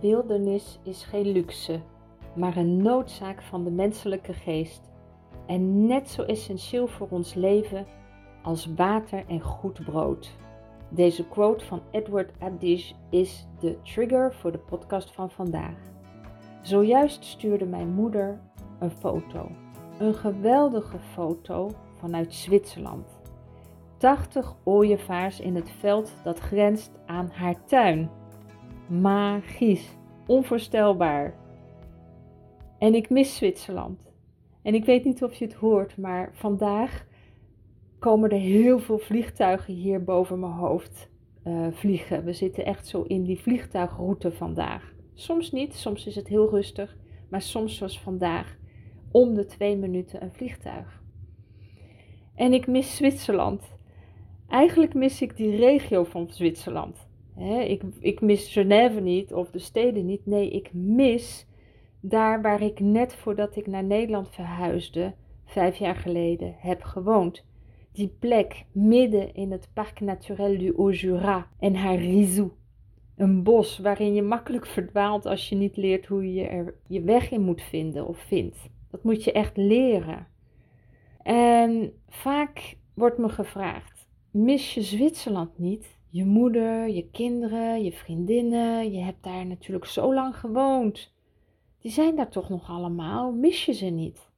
Wildernis is geen luxe, maar een noodzaak van de menselijke geest en net zo essentieel voor ons leven als water en goed brood. Deze quote van Edward Adish is de trigger voor de podcast van vandaag. Zojuist stuurde mijn moeder een foto. Een geweldige foto vanuit Zwitserland. 80 ooievaars in het veld dat grenst aan haar tuin. Magisch, onvoorstelbaar. En ik mis Zwitserland. En ik weet niet of je het hoort, maar vandaag komen er heel veel vliegtuigen hier boven mijn hoofd uh, vliegen. We zitten echt zo in die vliegtuigroute vandaag. Soms niet, soms is het heel rustig, maar soms zoals vandaag om de twee minuten een vliegtuig. En ik mis Zwitserland. Eigenlijk mis ik die regio van Zwitserland. Ik, ik mis Genève niet of de steden niet. Nee, ik mis daar waar ik net voordat ik naar Nederland verhuisde, vijf jaar geleden, heb gewoond. Die plek midden in het Parc Naturel du Haut-Jura en haar Rizou. Een bos waarin je makkelijk verdwaalt als je niet leert hoe je er je weg in moet vinden of vindt. Dat moet je echt leren. En vaak wordt me gevraagd: mis je Zwitserland niet? Je moeder, je kinderen, je vriendinnen, je hebt daar natuurlijk zo lang gewoond. Die zijn daar toch nog allemaal, mis je ze niet?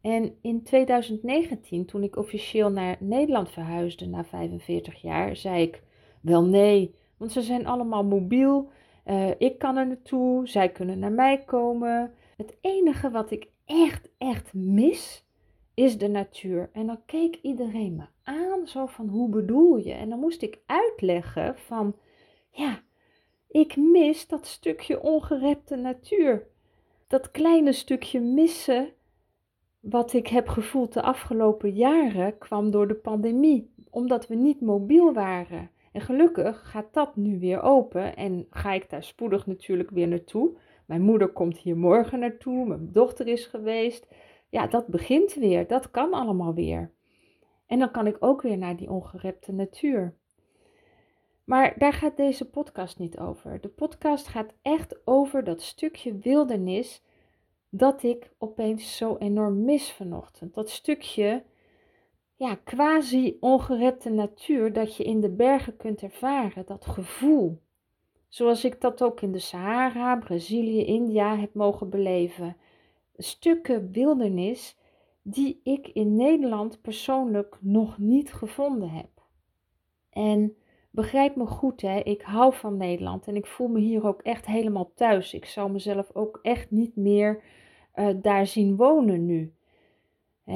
En in 2019, toen ik officieel naar Nederland verhuisde na 45 jaar, zei ik: Wel nee, want ze zijn allemaal mobiel. Uh, ik kan er naartoe, zij kunnen naar mij komen. Het enige wat ik echt, echt mis, is de natuur. En dan keek iedereen me aan, zo van hoe bedoel je? En dan moest ik uitleggen van, ja, ik mis dat stukje ongerepte natuur. Dat kleine stukje missen wat ik heb gevoeld de afgelopen jaren kwam door de pandemie, omdat we niet mobiel waren. En gelukkig gaat dat nu weer open en ga ik daar spoedig natuurlijk weer naartoe. Mijn moeder komt hier morgen naartoe, mijn dochter is geweest. Ja, dat begint weer, dat kan allemaal weer. En dan kan ik ook weer naar die ongerepte natuur. Maar daar gaat deze podcast niet over. De podcast gaat echt over dat stukje wildernis dat ik opeens zo enorm mis vanochtend. Dat stukje ja, quasi ongerepte natuur dat je in de bergen kunt ervaren, dat gevoel. Zoals ik dat ook in de Sahara, Brazilië, India heb mogen beleven. Stukken wildernis die ik in Nederland persoonlijk nog niet gevonden heb. En begrijp me goed, hè, ik hou van Nederland en ik voel me hier ook echt helemaal thuis. Ik zou mezelf ook echt niet meer uh, daar zien wonen nu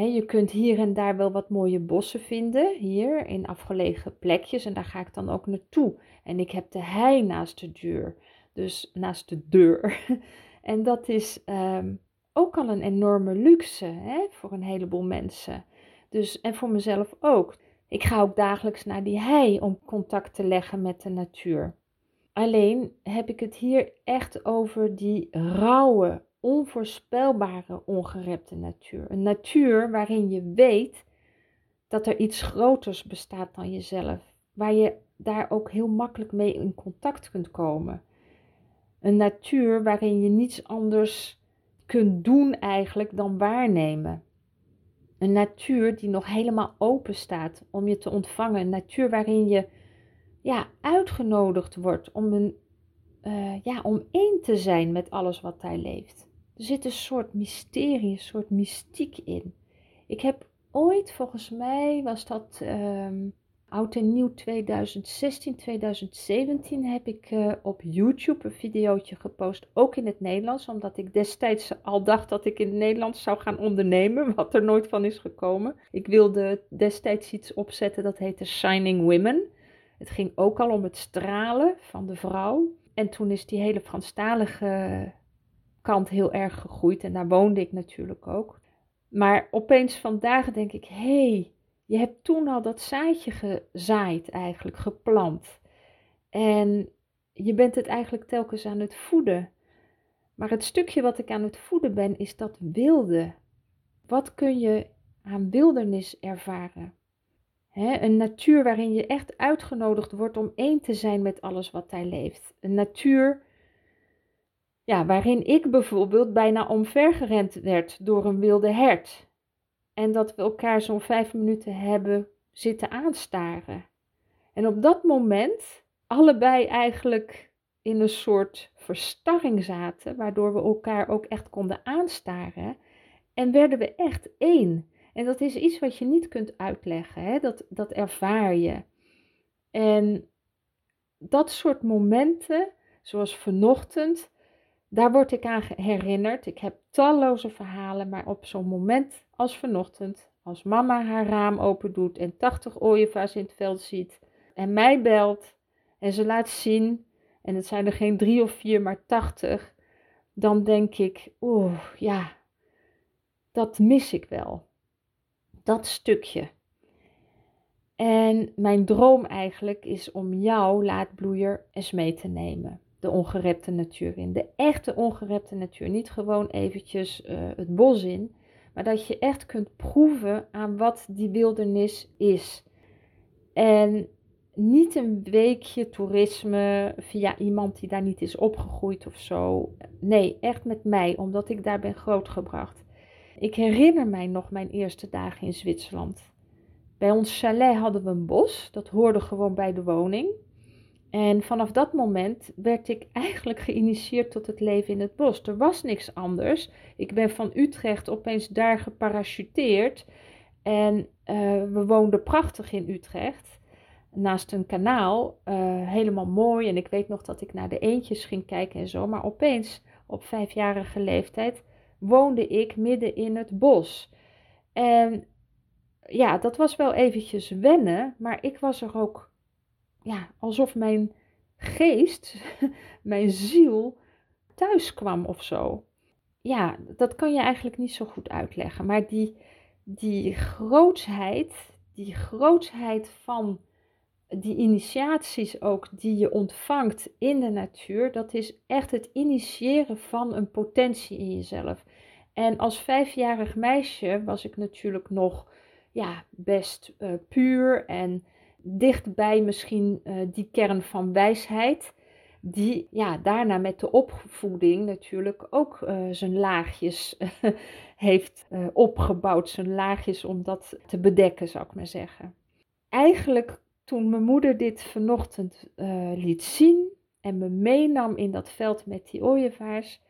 je kunt hier en daar wel wat mooie bossen vinden, hier in afgelegen plekjes. En daar ga ik dan ook naartoe. En ik heb de hei naast de deur. Dus naast de deur. en dat is ehm, ook al een enorme luxe hè, voor een heleboel mensen. Dus, en voor mezelf ook. Ik ga ook dagelijks naar die hei om contact te leggen met de natuur. Alleen heb ik het hier echt over die rauwe, onvoorspelbare, ongerepte natuur. Een natuur waarin je weet dat er iets groters bestaat dan jezelf, waar je daar ook heel makkelijk mee in contact kunt komen. Een natuur waarin je niets anders kunt doen eigenlijk dan waarnemen. Een natuur die nog helemaal open staat om je te ontvangen. Een natuur waarin je ja, uitgenodigd wordt om, een, uh, ja, om één te zijn met alles wat daar leeft. Er zit een soort mysterie, een soort mystiek in. Ik heb ooit, volgens mij was dat um, oud en nieuw 2016, 2017, heb ik uh, op YouTube een videootje gepost, ook in het Nederlands, omdat ik destijds al dacht dat ik in het Nederlands zou gaan ondernemen, wat er nooit van is gekomen. Ik wilde destijds iets opzetten dat heette Shining Women. Het ging ook al om het stralen van de vrouw. En toen is die hele Franstalige kant heel erg gegroeid en daar woonde ik natuurlijk ook. Maar opeens vandaag denk ik, hé, hey, je hebt toen al dat zaadje gezaaid eigenlijk, geplant. En je bent het eigenlijk telkens aan het voeden. Maar het stukje wat ik aan het voeden ben, is dat wilde. Wat kun je aan wildernis ervaren? een natuur waarin je echt uitgenodigd wordt om één te zijn met alles wat daar leeft. Een natuur Ja, waarin ik bijvoorbeeld bijna omvergerend werd door een wilde hert. En dat we elkaar zo'n vijf minuten hebben zitten aanstaren. En op dat moment allebei eigenlijk in een soort verstarring zaten, waardoor we elkaar ook echt konden aanstaren. En werden we echt één. En dat is iets wat je niet kunt uitleggen, hè? Dat, dat ervaar je. En dat soort momenten, zoals vanochtend, daar word ik aan herinnerd. Ik heb talloze verhalen, maar op zo'n moment als vanochtend, als mama haar raam open doet en 80 ooievaars in het veld ziet en mij belt en ze laat zien, en het zijn er geen drie of vier, maar 80, dan denk ik, oeh, ja, dat mis ik wel. Dat stukje. En mijn droom eigenlijk is om jou, laatbloeier, eens mee te nemen. De ongerepte natuur in. De echte ongerepte natuur. Niet gewoon eventjes uh, het bos in. Maar dat je echt kunt proeven aan wat die wildernis is. En niet een weekje toerisme via iemand die daar niet is opgegroeid of zo. Nee, echt met mij, omdat ik daar ben grootgebracht. Ik herinner mij nog mijn eerste dagen in Zwitserland. Bij ons chalet hadden we een bos, dat hoorde gewoon bij de woning. En vanaf dat moment werd ik eigenlijk geïnitieerd tot het leven in het bos. Er was niks anders. Ik ben van Utrecht opeens daar geparachuteerd. En uh, we woonden prachtig in Utrecht. Naast een kanaal. Uh, helemaal mooi. En ik weet nog dat ik naar de eendjes ging kijken en zo. Maar opeens, op vijfjarige leeftijd, woonde ik midden in het bos. En ja, dat was wel eventjes wennen, maar ik was er ook, ja, alsof mijn geest, mijn ziel thuis kwam of zo. Ja, dat kan je eigenlijk niet zo goed uitleggen, maar die, die grootsheid, die grootsheid van die initiaties ook die je ontvangt in de natuur, dat is echt het initiëren van een potentie in jezelf. En als vijfjarig meisje was ik natuurlijk nog ja, best uh, puur en dichtbij misschien uh, die kern van wijsheid. Die ja, daarna met de opvoeding natuurlijk ook uh, zijn laagjes heeft opgebouwd. Zijn laagjes om dat te bedekken, zou ik maar zeggen. Eigenlijk toen mijn moeder dit vanochtend liet zien en me meenam in dat veld met die ooievaars,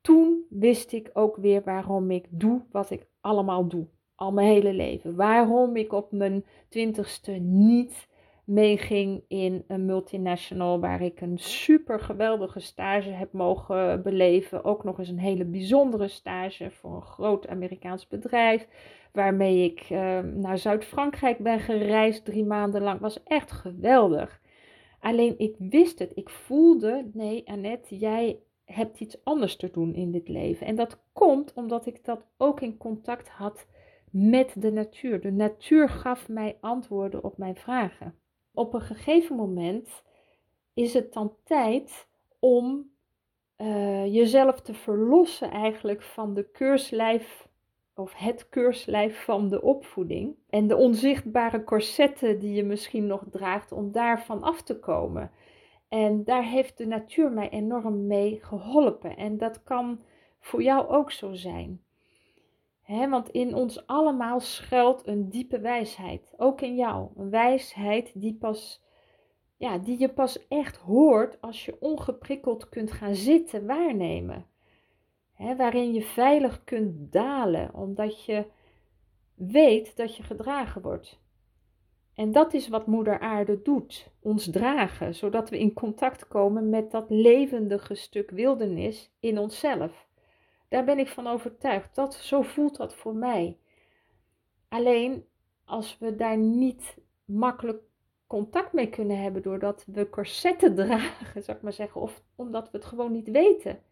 toen wist ik ook weer waarom ik doe wat ik allemaal doe al mijn hele leven. Waarom ik op mijn twintigste niet meeging in een multinational waar ik een super geweldige stage heb mogen beleven. Ook nog eens een hele bijzondere stage voor een groot Amerikaans bedrijf. Waarmee ik uh, naar Zuid-Frankrijk ben gereisd drie maanden lang. Was echt geweldig. Alleen ik wist het. Ik voelde, nee Annette, jij hebt iets anders te doen in dit leven. En dat komt omdat ik dat ook in contact had met de natuur. De natuur gaf mij antwoorden op mijn vragen. Op een gegeven moment is het dan tijd om uh, jezelf te verlossen eigenlijk van de keurslijf of het keurslijf van de opvoeding en de onzichtbare corsetten die je misschien nog draagt om daarvan af te komen. En daar heeft de natuur mij enorm mee geholpen en dat kan voor jou ook zo zijn want in ons allemaal schuilt een diepe wijsheid. Ook in jou. Een wijsheid die, pas, ja, die je pas echt hoort als je ongeprikkeld kunt gaan zitten waarnemen. waarin je veilig kunt dalen, omdat je weet dat je gedragen wordt. En dat is wat Moeder Aarde doet, ons dragen, zodat we in contact komen met dat levendige stuk wildernis in onszelf. Daar ben ik van overtuigd. Dat, zo voelt dat voor mij. Alleen als we daar niet makkelijk contact mee kunnen hebben doordat we corsetten dragen, zou ik maar zeggen, of omdat we het gewoon niet weten.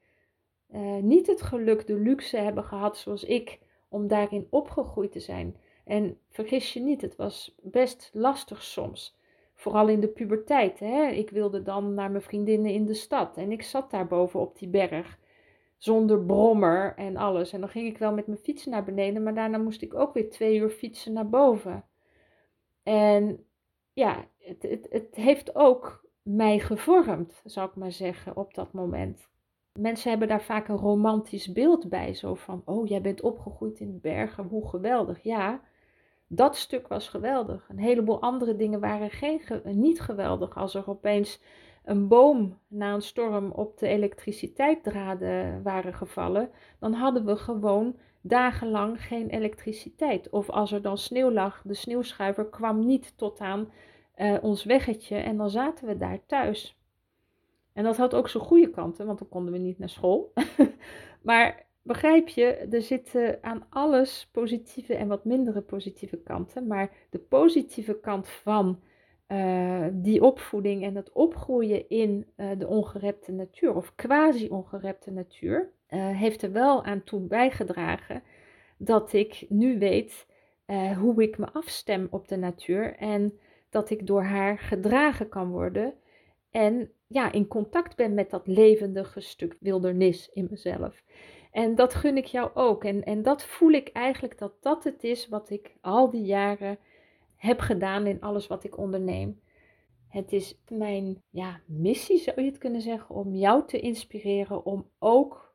Uh, niet het geluk, de luxe hebben gehad zoals ik, om daarin opgegroeid te zijn. En vergis je niet, het was best lastig soms. Vooral in de puberteit. Hè? Ik wilde dan naar mijn vriendinnen in de stad en ik zat daar boven op die berg zonder brommer en alles. En dan ging ik wel met mijn fiets naar beneden, maar daarna moest ik ook weer twee uur fietsen naar boven. En ja, het, het, het heeft ook mij gevormd, zou ik maar zeggen, op dat moment. Mensen hebben daar vaak een romantisch beeld bij, zo van, oh jij bent opgegroeid in de bergen, hoe geweldig. Ja, dat stuk was geweldig. Een heleboel andere dingen waren geen, niet geweldig. Als er opeens een boom na een storm op de elektriciteitsdraden waren gevallen, dan hadden we gewoon dagenlang geen elektriciteit. Of als er dan sneeuw lag, de sneeuwschuiver kwam niet tot aan uh, ons weggetje en dan zaten we daar thuis. En dat had ook zijn goede kanten, want dan konden we niet naar school. maar begrijp je, er zitten aan alles positieve en wat mindere positieve kanten. Maar de positieve kant van uh, die opvoeding en het opgroeien in uh, de ongerepte natuur, of quasi-ongerepte natuur, uh, heeft er wel aan toe bijgedragen dat ik nu weet hoe ik me afstem op de natuur en dat ik door haar gedragen kan worden en ja, in contact ben met dat levendige stuk wildernis in mezelf. En dat gun ik jou ook. En, en dat voel ik eigenlijk dat dat het is wat ik al die jaren heb gedaan in alles wat ik onderneem. Het is mijn ja, missie, zou je het kunnen zeggen, om jou te inspireren om ook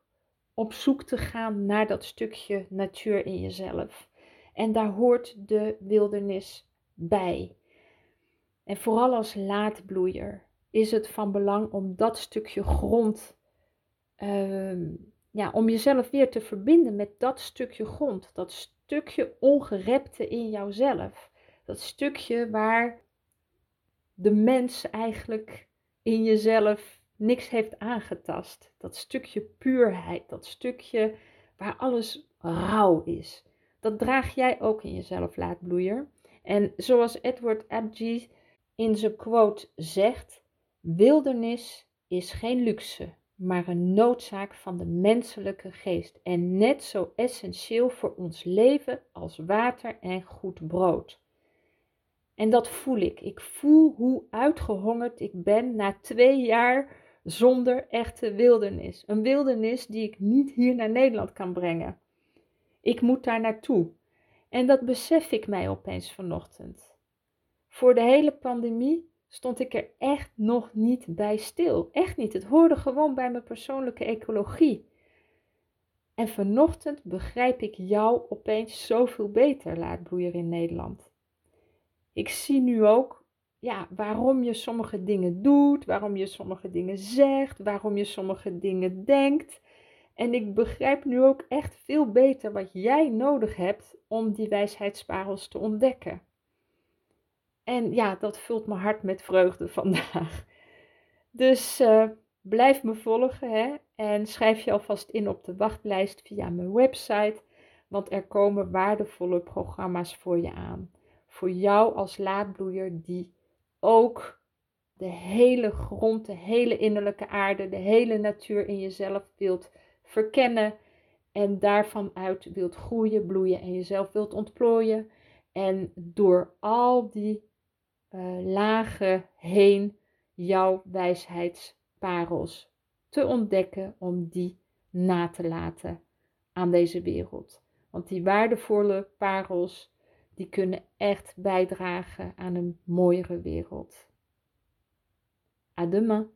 op zoek te gaan naar dat stukje natuur in jezelf. En daar hoort de wildernis bij. En vooral als laadbloeier is het van belang om dat stukje grond, uh, ja, om jezelf weer te verbinden met dat stukje grond, dat stukje ongerepte in jouzelf. Dat stukje waar de mens eigenlijk in jezelf niks heeft aangetast. Dat stukje puurheid, dat stukje waar alles rauw is. Dat draag jij ook in jezelf, laatbloeier. En zoals Edward Abgee in zijn quote zegt: Wildernis is geen luxe, maar een noodzaak van de menselijke geest en net zo essentieel voor ons leven als water en goed brood. En dat voel ik. Ik voel hoe uitgehongerd ik ben na twee jaar zonder echte wildernis. Een wildernis die ik niet hier naar Nederland kan brengen. Ik moet daar naartoe. En dat besef ik mij opeens vanochtend. Voor de hele pandemie stond ik er echt nog niet bij stil. Echt niet. Het hoorde gewoon bij mijn persoonlijke ecologie. En vanochtend begrijp ik jou opeens zoveel beter, laatbloeier in Nederland. Ik zie nu ook ja, waarom je sommige dingen doet, waarom je sommige dingen zegt, waarom je sommige dingen denkt. En ik begrijp nu ook echt veel beter wat jij nodig hebt om die wijsheidsparels te ontdekken. En ja, dat vult mijn hart met vreugde vandaag. Dus uh, blijf me volgen hè? en schrijf je alvast in op de wachtlijst via mijn website, want er komen waardevolle programma's voor je aan. Voor jou als laadbloeier die ook de hele grond, de hele innerlijke aarde, de hele natuur in jezelf wilt verkennen en daarvan uit wilt groeien, bloeien en jezelf wilt ontplooien. En door al die uh, lagen heen jouw wijsheidsparels te ontdekken om die na te laten aan deze wereld. Want die waardevolle parels, die kunnen echt bijdragen aan een mooiere wereld. À demain.